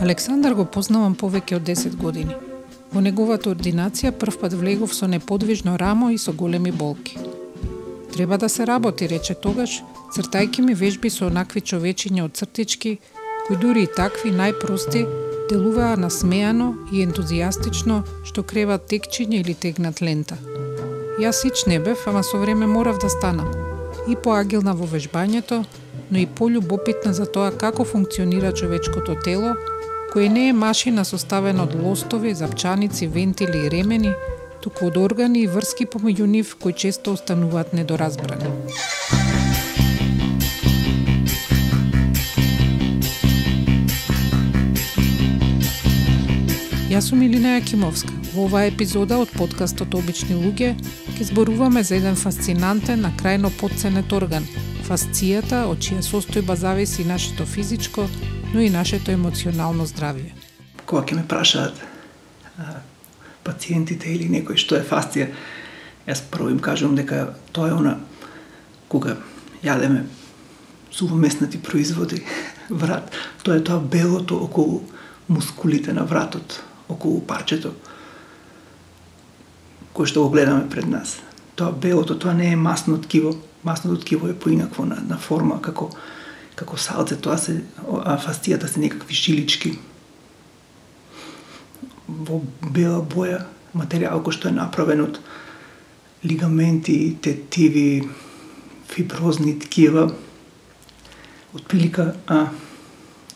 Александар го познавам повеќе од 10 години. Во неговата ординација првпат влегов со неподвижно рамо и со големи болки. Треба да се работи, рече тогаш, цртајки ми вежби со онакви човечиња од цртички, кои дури и такви најпрости делуваа насмеано и ентузијастично што креват текчиња или тегнат лента. Јас сич не бев, ама со време морав да станам. И поагилна во вежбањето, но и полюбопитна за тоа како функционира човечкото тело, Кој не е машина составена од лостови, запчаници, вентили и ремени, туку од органи и врски помеѓу нив кои често остануваат недоразбрани. Јас сум Илина Јакимовска. Во оваа епизода од подкастот Обични луѓе ќе зборуваме за еден фасцинантен, а крајно подценет орган – фасцијата, од чија состојба зависи нашето физичко, но и нашето емоционално здравје. Кога ќе ме прашаат пациентите или некој што е фасција, јас прво им кажувам дека тоа е она кога јадеме сувоместнати производи врат, тоа е тоа белото околу мускулите на вратот, околу парчето кој што го гледаме пред нас. Тоа белото, тоа не е масно ткиво. Масното ткиво е поинакво на, на форма, како, како салце. Тоа се, а фастијата се некакви шилички во бела боја, материјал кој што е направен од лигаменти, тетиви, фиброзни ткива. Од пилика, а,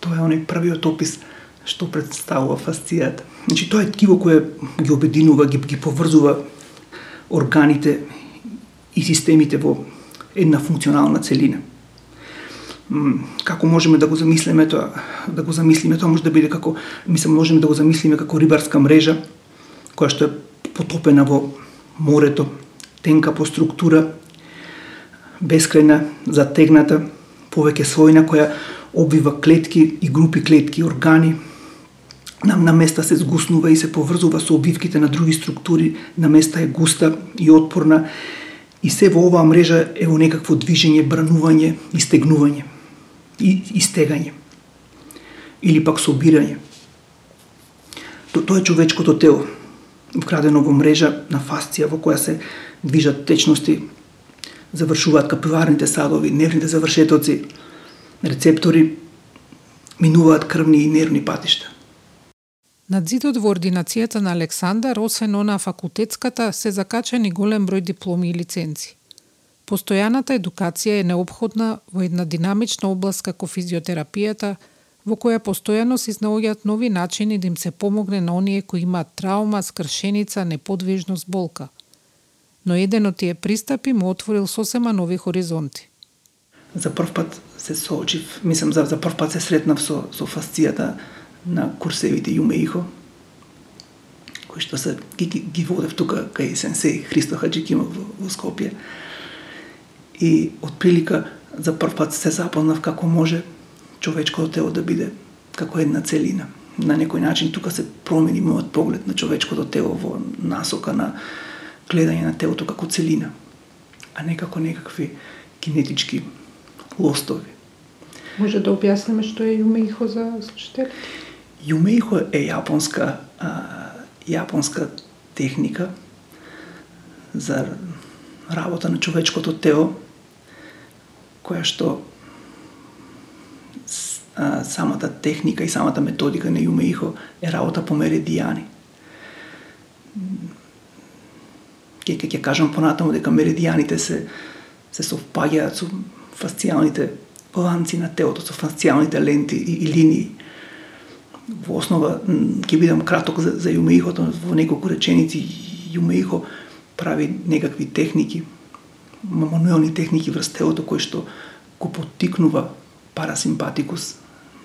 тоа е оној првиот опис што представува фасцијата. Значи, тоа е ткиво кое ги обединува, ги, ги поврзува органите и системите во една функционална целина. Како можеме да го замислиме тоа? Да го замислиме тоа може да биде како, мислам, можеме да го замислиме како рибарска мрежа, која што е потопена во морето, тенка по структура, бескрајна, затегната, повеќе слојна која обвива клетки и групи клетки, органи, на, на места се згуснува и се поврзува со обвивките на други структури, на места е густа и отпорна, и се во оваа мрежа е во некакво движење, бранување, истегнување и истегање. Или пак собирање. То, тоа е човечкото тело, вкрадено во мрежа на фасција во која се движат течности, завршуваат капиларните садови, нервните завршетоци, рецептори, минуваат крвни и нервни патишта. Над зидот во ординацијата на Александар, освен она факултетската, се закачани голем број дипломи и лиценци. Постојаната едукација е необходна во една динамична област како физиотерапијата, во која постојано се изнаоѓаат нови начини да им се помогне на оние кои имаат травма, скршеница, неподвижност, болка. Но еден од тие пристапи му отворил сосема нови хоризонти. За прв пат се соочив, мислам за, за прв пат се сретнав со, со фасцијата на курсевите Јумеихо, кои што се ги, ги, ги водев тука кај сенсеј Христо Хаджикимов во, во Скопје. И од прилика за прв пат се запознав како може човечкото тело да биде како една целина. На некој начин тука се промени мојот поглед на човечкото тело во насока на гледање на телото како целина, а не како некакви кинетички лостови. Може да објасниме што е Јумеихо за слушателите? Јумеихо е јапонска а, јапонска техника за работа на човечкото тело која што а, самата техника и самата методика на Јумеихо е работа по меридијани. Ке ке кажам понатаму дека меридијаните се се совпаѓаат со фасцијалните ланци на телото, со фасцијалните ленти и, и линии во основа ќе бидам краток за, за Јумеихото во неколку реченици Јумеихо прави некакви техники мануелни техники врз телото кои што го поттикнува парасимпатикус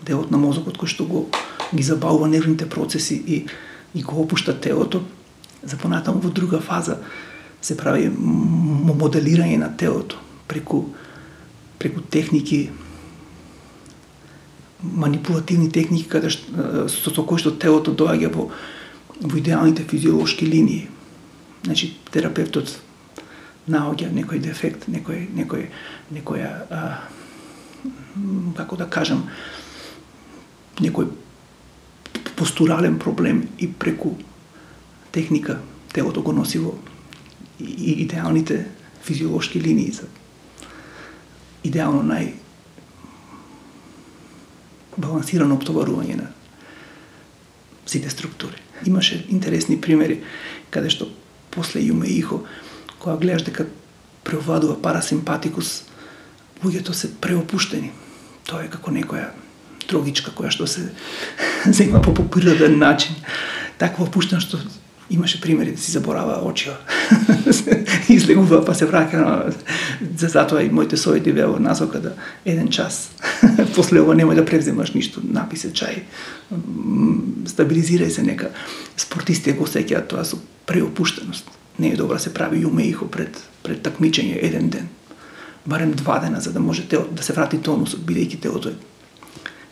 делот на мозокот кој што го ги забавува нервните процеси и и го опушта телото за понатаму во друга фаза се прави моделирање на телото преку преку техники манипулативни техники каде што, со, со кои што телото доаѓа во, во идеалните физиолошки линии. Значи, терапевтот наоѓа некој дефект, некој, некој, некоја, а, како да кажам, некој постурален проблем и преку техника телото го носи во и идеалните физиолошки линии за идеално нај балансирано оптоварување на сите структури. Имаше интересни примери каде што после Јуме Ихо, кога гледаш дека преовладува парасимпатикус, луѓето се преопуштени. Тоа е како некоја трогичка која што се зема по поприроден начин. Таква опуштена што имаше примери да си заборава очио. Излегува па се враќа за затоа и моите совети беа во насока да еден час. После ова немој да превземаш ништо, написе чај. Стабилизирај се нека спортисти го сеќаат тоа со преопуштеност. Не е добро да се прави јумеихо пред пред такмичење еден ден. Барем два дена за да може тело да се врати тонусот бидејќи телото е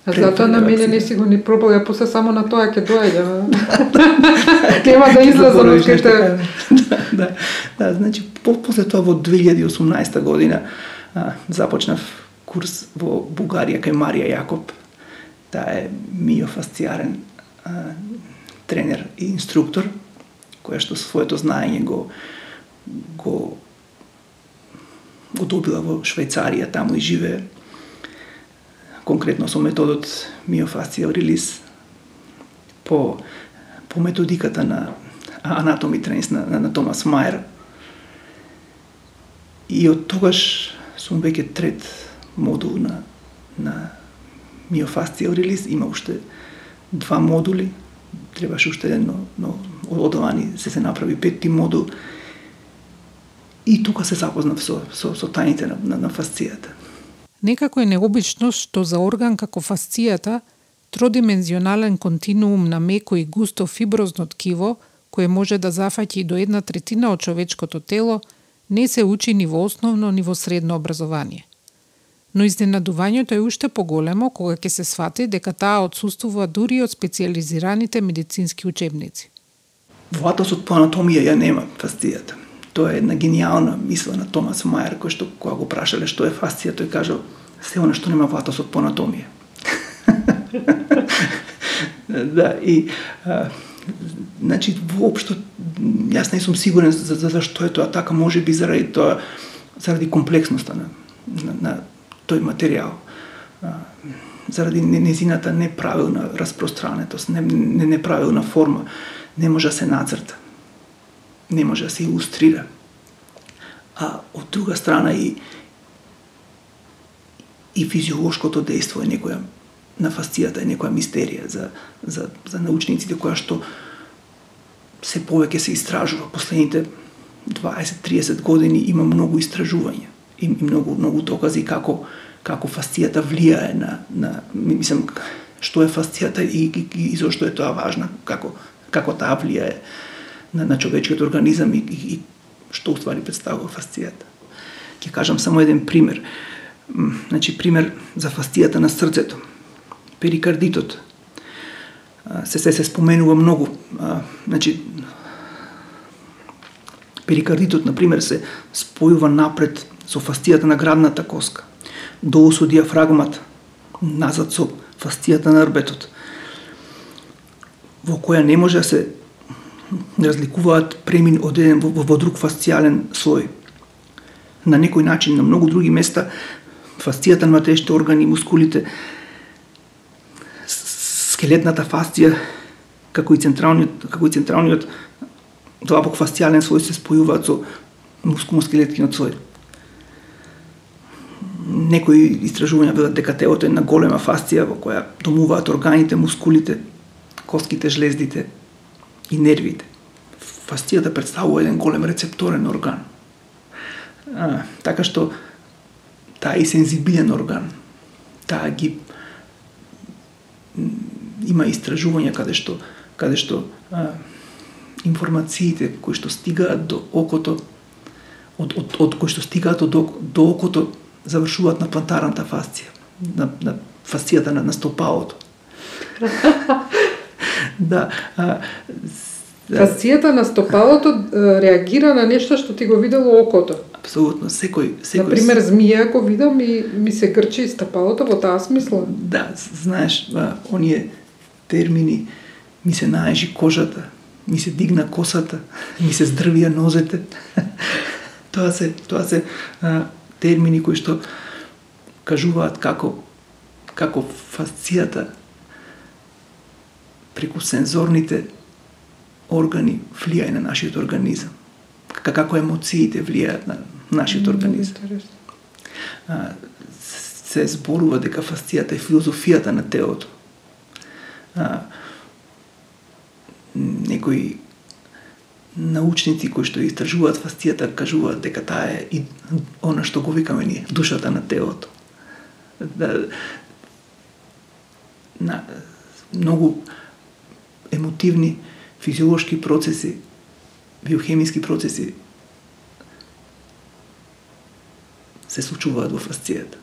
А затоа на мене не си го ни пробал, ја после само на тоа ќе доаѓа. Нема да излезам од кај да, да, да, значи по, после тоа во 2018 година а, започнав курс во Бугарија кај Марија Јакоб. Таа е миофасциарен тренер и инструктор која што своето знаење го го го добила во Швајцарија, таму и живее конкретно со методот миофасцијал релиз по по методиката на анатоми тренинг на, на, на Томас Мајер. И од тогаш сум веќе трет модул на на миофасцијал релиз, има уште два модули, требаше уште едно, но Од одовани се се направи петти модул. И тука се запознав со, со, со тајните на, на, на фасцијата. Некако е необично што за орган како фасцијата, тродимензионален континуум на меко и густо фиброзно ткиво, кое може да зафаќи до една третина од човечкото тело, не се учи ни во основно ни во средно образование. Но изненадувањето е уште поголемо кога ќе се свати дека таа отсуствува дури од специализираните медицински учебници. Во атосот по анатомија ја нема фасцијата Тоа е една гениална мисла на Томас Мајер, кој што кога го прашале што е фасција, тој кажал се она што нема ватосот по анатомија. да, и а, значи воопшто јас не сум сигурен за, за, за што е тоа така, може би заради тоа заради комплексноста на, на, на тој материјал. А, заради незината неправилна распространетост, не, не, неправилна форма, не може да се нацрта не може да се илустрира. А од друга страна и и физиолошкото дејство е некоја на фасцијата е некоја мистерија за, за, за научниците која што се повеќе се истражува. Последните 20-30 години има многу истражувања и, и многу многу докази како како фасцијата влијае на на мислам што е фасцијата и, и, и, и зошто е тоа важно, како како таа влијае на, на човечкиот организам и, и, и што уствари представува фасцијата. Ќе кажам само еден пример. Значи, пример за фасцијата на срцето. Перикардитот. Се се се споменува многу. Значи, перикардитот, например се спојува напред со фасцијата на градната коска, долу со диафрагмата, назад со фасцијата на рбетот, во која не може да се разликуваат премин од еден во, во друг фасцијален слој. На некој начин, на многу други места, фасцијата на матешите органи, мускулите, скелетната фасција, како и централниот, како и централниот длабок фасцијален слој се спојуваат со мускулно-скелеткиот слој. Некои истражувања велат дека телото е на голема фасција во која домуваат органите, мускулите, коските, жлездите, и нервите. Фасцијата представува еден голем рецепторен орган. А, така што таа е сензибилен орган. Таа ги има истражувања каде што каде што а, информациите кои што стигаат до окото од, од, од кои што стигаат од до окото завршуваат на плантарната фасција, на, на фасцијата на, на стопалото. да. А, Фасцијата на стопалото реагира на нешто што ти го видело окото. Апсолутно, секој, секој... Например, змија, ако видам и ми се грчи стопалото во таа смисла. Да, знаеш, оние термини ми се наежи кожата, ми се дигна косата, ми се здрвија нозете. тоа се тоа се а, термини кои што кажуваат како како фасцијата преку сензорните органи влијае на нашиот организам. Како емоциите влијаат на нашиот организам. А, се зборува дека фасцијата е филозофијата на телото. А, некои научници кои што истражуваат фасцијата кажуваат дека таа е и она што го викаме ние, душата на телото. Да, на многу емотивни физиолошки процеси, биохемиски процеси се случуваат во фасцијата.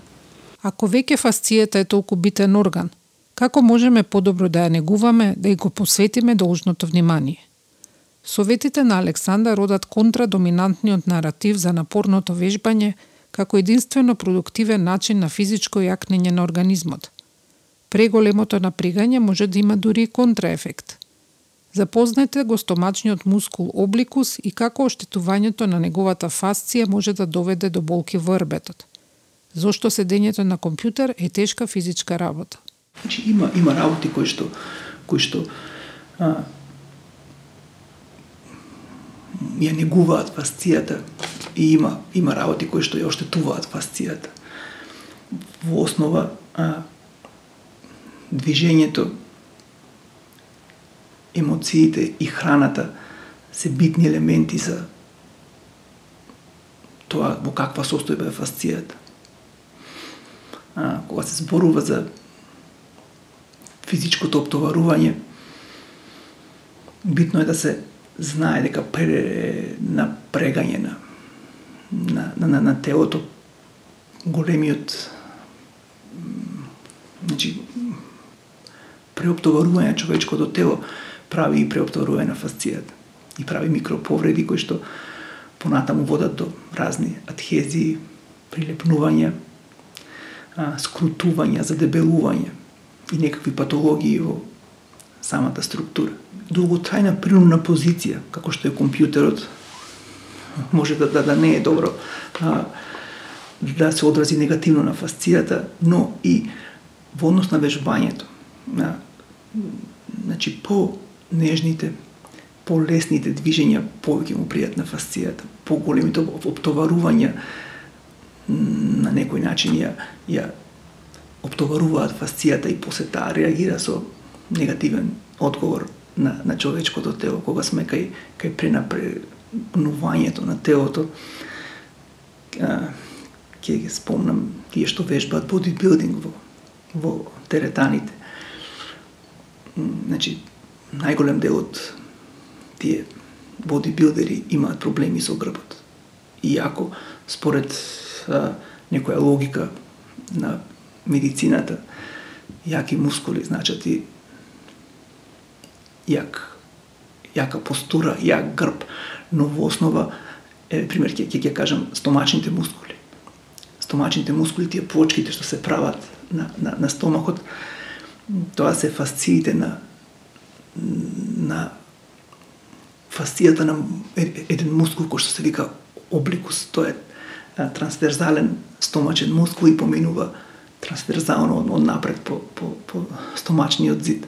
Ако веќе фасцијата е толку битен орган, како можеме подобро да ја негуваме, да ја го посветиме должното внимание? Советите на Александар одат контра доминантниот наратив за напорното вежбање како единствено продуктивен начин на физичко јакнење на организмот. Преголемото напрегање може да има дури и контраефект. Запознайте го стомачниот мускул обликус и како оштетувањето на неговата фасција може да доведе до болки во рбетот. Зошто седењето на компјутер е тешка физичка работа. Значи има има работи кои што кои што а, ја негуваат фасцијата и има има работи кои што ја оштетуваат фасцијата. Во основа а, движењето, емоциите и храната се битни елементи за тоа во каква состојба е фасцијата. А, кога се зборува за физичкото оптоварување, битно е да се знае дека пре напрегање на на, на, на, на телото големиот значи преоптоварување човечкото тело прави и преоптоварување на фасцијата и прави микроповреди кои што понатаму водат до разни адхезии, прилепнувања, скрутувања, задебелување и некакви патологии во самата структура. Долготрајна принудна позиција, како што е компјутерот, може да, да, да не е добро а, да се одрази негативно на фасцијата, но и во однос на вежбањето значи, по нежните, по-лесните движења повеќе му пријат на фасцијата, по-големите оптоварувања на некој начин ја, ја оптоваруваат фасцијата и после таа реагира со негативен одговор на, на човечкото тело, кога сме кај, кај пренапрегнувањето на телото, ќе ги спомнам тие што вежбаат бодибилдинг во, во теретаните. Значи, најголем дел од тие бодибилдери имаат проблеми со грбот. Иако, според а, некоја логика на медицината, јаки мускули значат и јак, јака постура, јак грб, но во основа, е, пример, ќе ќе кажам, стомачните мускули. Стомачните мускули, тие плочките што се прават на, на, на стомакот, тоа се фасциите на на фасцијата на еден мускул кој што се вика обликус, тоа е трансверзален стомачен мускул и поминува трансверзално од напред по, по, по стомачниот зид.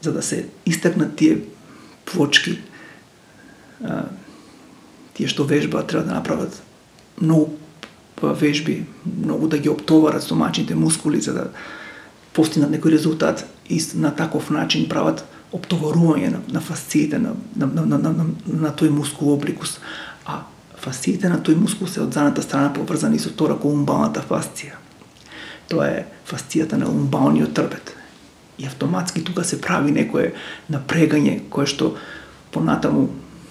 За да се истакнат тие плочки, тие што вежбаат треба да направат многу вежби, многу да ги оптоварат стомачните мускули за да постигнат некој резултат и на таков начин прават оптоварување на, на фасциите на, на, на, на, на, на тој мускул обликус. А фасциите на тој мускул се од задната страна поврзани со торакоумбалната фасција. Тоа е фасцијата на умбалниот трбет и автоматски тука се прави некое напрегање кое што понатаму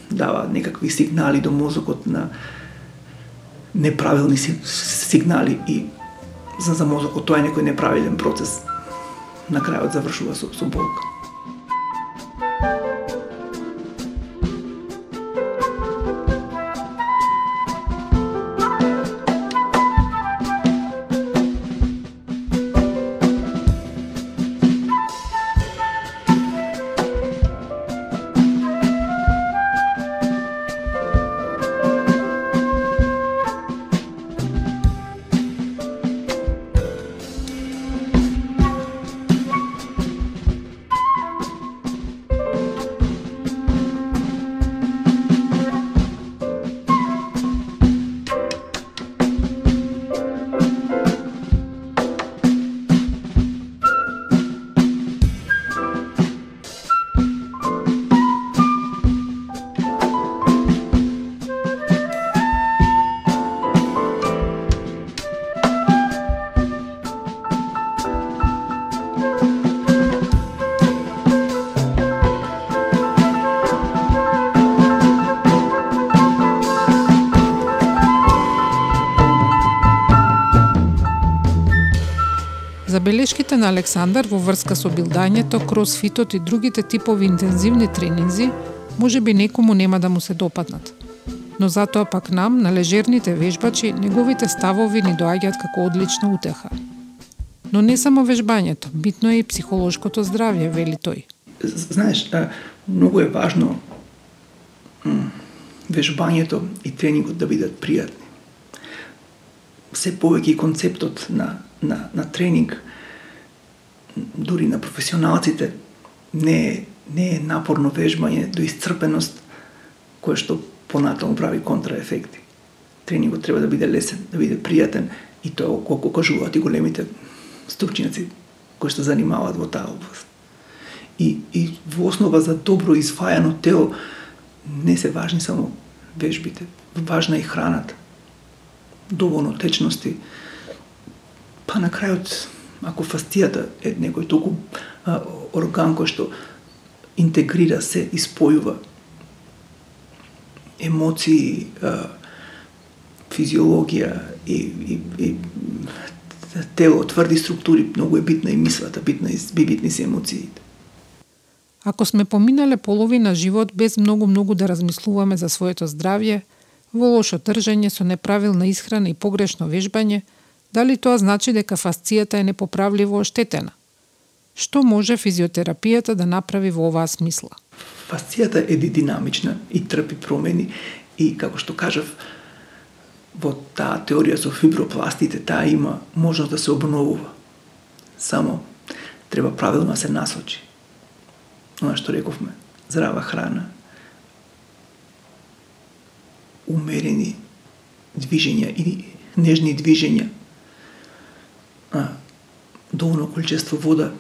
дава некакви сигнали до мозокот на неправилни сигнали и за, за мозокот тоа е некој неправилен процес на крајот завршува со, со болка. Забелешките на Александар во врска со билдањето, кросфитот и другите типови интензивни тренинзи, може би некому нема да му се допаднат. Но затоа пак нам, на лежерните вежбачи, неговите ставови ни доаѓаат како одлична утеха. Но не само вежбањето, битно е и психолошкото здравје, вели тој. Знаеш, многу е важно вежбањето и тренингот да бидат пријатни. Се повеќе и концептот на, на, на тренинг, дури на професионалците, не е, не е напорно вежбање до исцрпеност кое што понатаму прави контраефекти. Тренингот треба да биде лесен, да биде пријатен и тоа колку кажуваат и големите стручњаци кои што занимаваат во таа област. И, и во основа за добро изфајано тело не се важни само вежбите, важна е и храната, доволно течности, па на крајот, ако фастијата е некој толку а, орган кој што интегрира се и спојува емоции, а, физиологија и, и, и тело, тврди структури, многу е битна и мислата, битна и битни се емоциите. Ако сме поминале половина живот без многу-многу да размислуваме за своето здравје, во лошо тржење со неправилна исхрана и погрешно вежбање, дали тоа значи дека фасцијата е непоправливо оштетена? Што може физиотерапијата да направи во оваа смисла? Фасцијата е динамична и трпи промени и, како што кажав, во таа теорија со фибропластите, таа има можност да се обновува. Само треба правилно да се насочи она што рековме, здрава храна, умерени движења и нежни движења, доволно количество вода,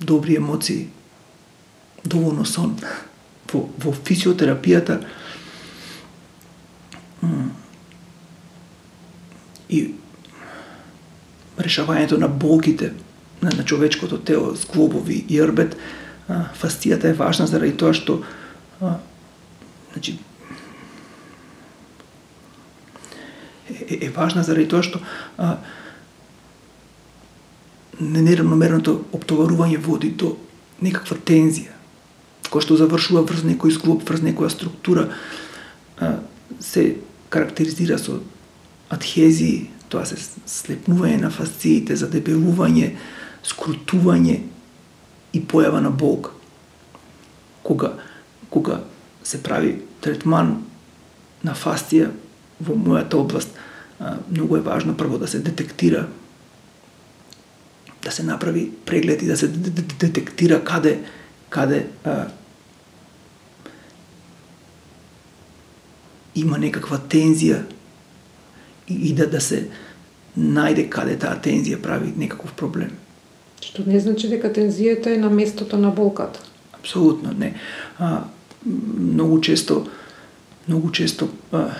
добри емоции, доволно сон. Во, во физиотерапијата и решавањето на болките на, на човечкото тело, склобови и рбет, фастијата е важна заради тоа што а, значи, е, е важна заради тоа што а, неравномерното обтоварување води до некаква тензија, која што завршува врз некој зглоб, врз некоја структура, се карактеризира со адхезии, тоа се слепнување на фасциите, задебелување, скрутување и појава на болка. Кога, кога се прави третман на фасција во мојата област, многу е важно прво да се детектира да се направи преглед и да се детектира каде каде а, има некаква тензија и, и да да се најде каде таа тензија прави некаков проблем. Што не значи дека тензијата е на местото на болката. Апсолутно не. А, многу често многу често а,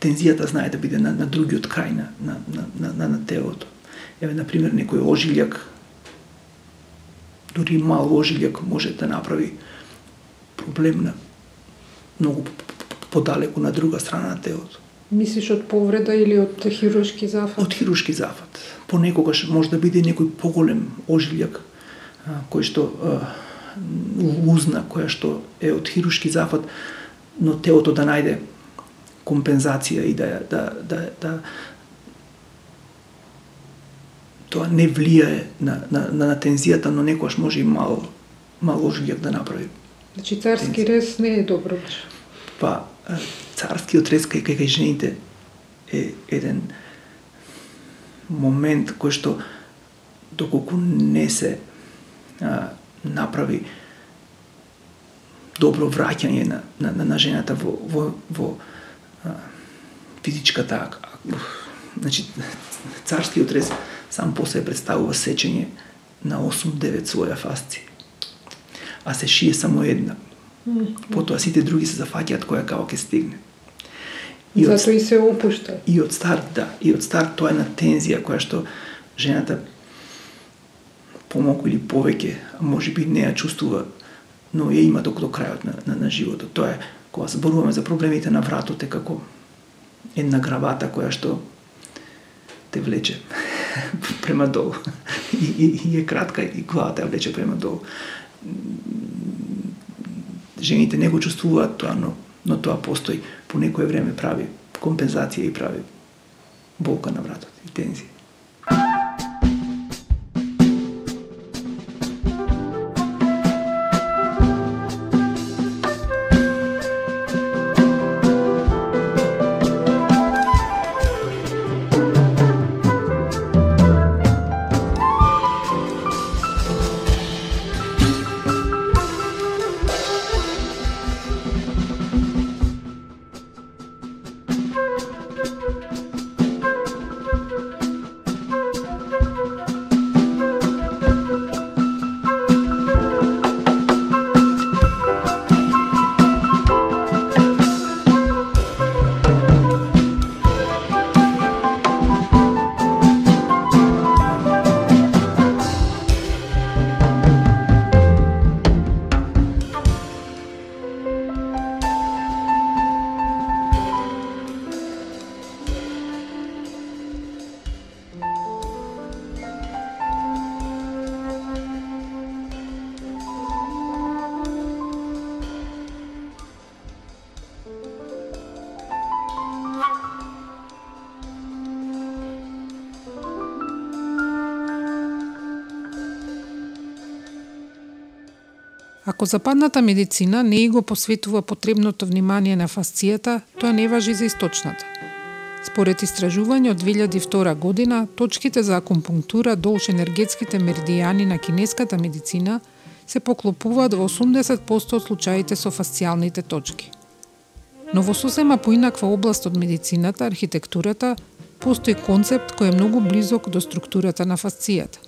тензијата знае да биде на, на другиот крај на, на, на, на, на, на телото. Еве, на пример, некој ожилјак, дури мал ожилјак може да направи проблем на многу подалеку на друга страна на телото. Мислиш од повреда или од хируршки зафат? Од хируршки зафат понекогаш може да биде некој поголем ожилјак кој што узна која што е од хирушки зафат, но телото да најде компензација и да да да да тоа не влијае на, на, на, на тензијата, но некојаш може и мал, мал ожилјак да направи. Значи царски тензија. рез не е добро Па, царскиот рез кај, кај жените е еден момент кој што доколку не се а, направи добро враќање на, на, на жената во, во, во а, физичката значи царскиот рез сам по себе представува сечење на 8-9 своја фасци. А се шие само една. Потоа сите други се зафаќаат која као ќе стигне. И Зато од, и се опушта. И од старт, да. И од старт тоа е на тензија која што жената помалку или повеќе, може би не ја чувствува, но ја има до крајот на, на, на животот. Тоа е кога зборуваме за проблемите на вратот е како една гравата која што те влече према долу. и, и, и е кратка и главата ја влече према долу. Жените не го чувствуваат тоа, но, но тоа постои. По некое време прави компензација и прави болка на вратот и тензија. Ако западната медицина не го посветува потребното внимание на фасцијата, тоа не важи за источната. Според истражување од 2002 година, точките за акумпунктура долж енергетските меридијани на кинеската медицина се поклопуваат во 80% од случаите со фасцијалните точки. Но во сосема поинаква област од медицината, архитектурата, постои концепт кој е многу близок до структурата на фасцијата.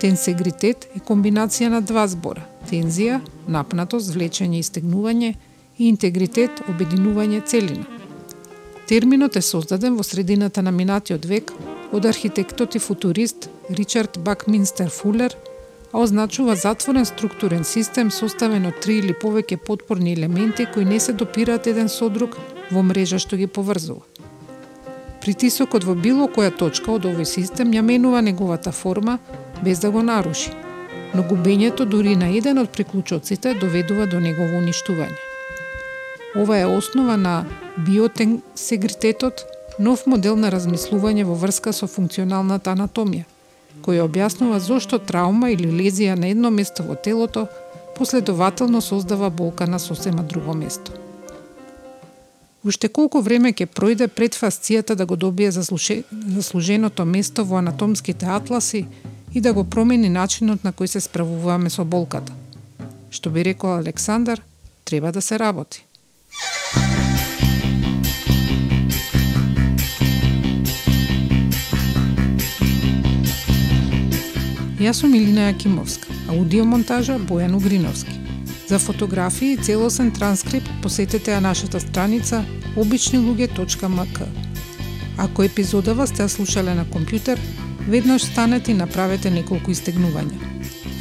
Тенсегритет е комбинација на два збора – тензија, напнатост, влечење и стегнување и интегритет, обединување целина. Терминот е создаден во средината на минатиот век од архитектот и футурист Ричард Бакминстер Фулер, а означува затворен структурен систем составен од три или повеќе подпорни елементи кои не се допираат еден со друг во мрежа што ги поврзува. Притисокот во било која точка од овој систем ја менува неговата форма без да го наруши, но губењето дури на еден од приклучоците доведува до негово уништување. Ова е основа на биотенсегритетот, нов модел на размислување во врска со функционалната анатомија, кој објаснува зошто траума или лезија на едно место во телото последователно создава болка на сосема друго место. Уште колку време ќе пројде пред фасцијата да го добие заслуженото место во анатомските атласи и да го промени начинот на кој се справуваме со болката. Што би рекол Александар, треба да се работи. Јас сум Илина Јакимовска, аудиомонтажа Бојан Угриновски. За фотографии и целосен транскрипт посетете ја нашата страница обичнилуѓе.мк. Ако епизодава сте ја слушале на компјутер, веднаш станете и направете неколку истегнувања.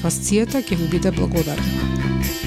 Фасцијата ќе ви биде благодарна.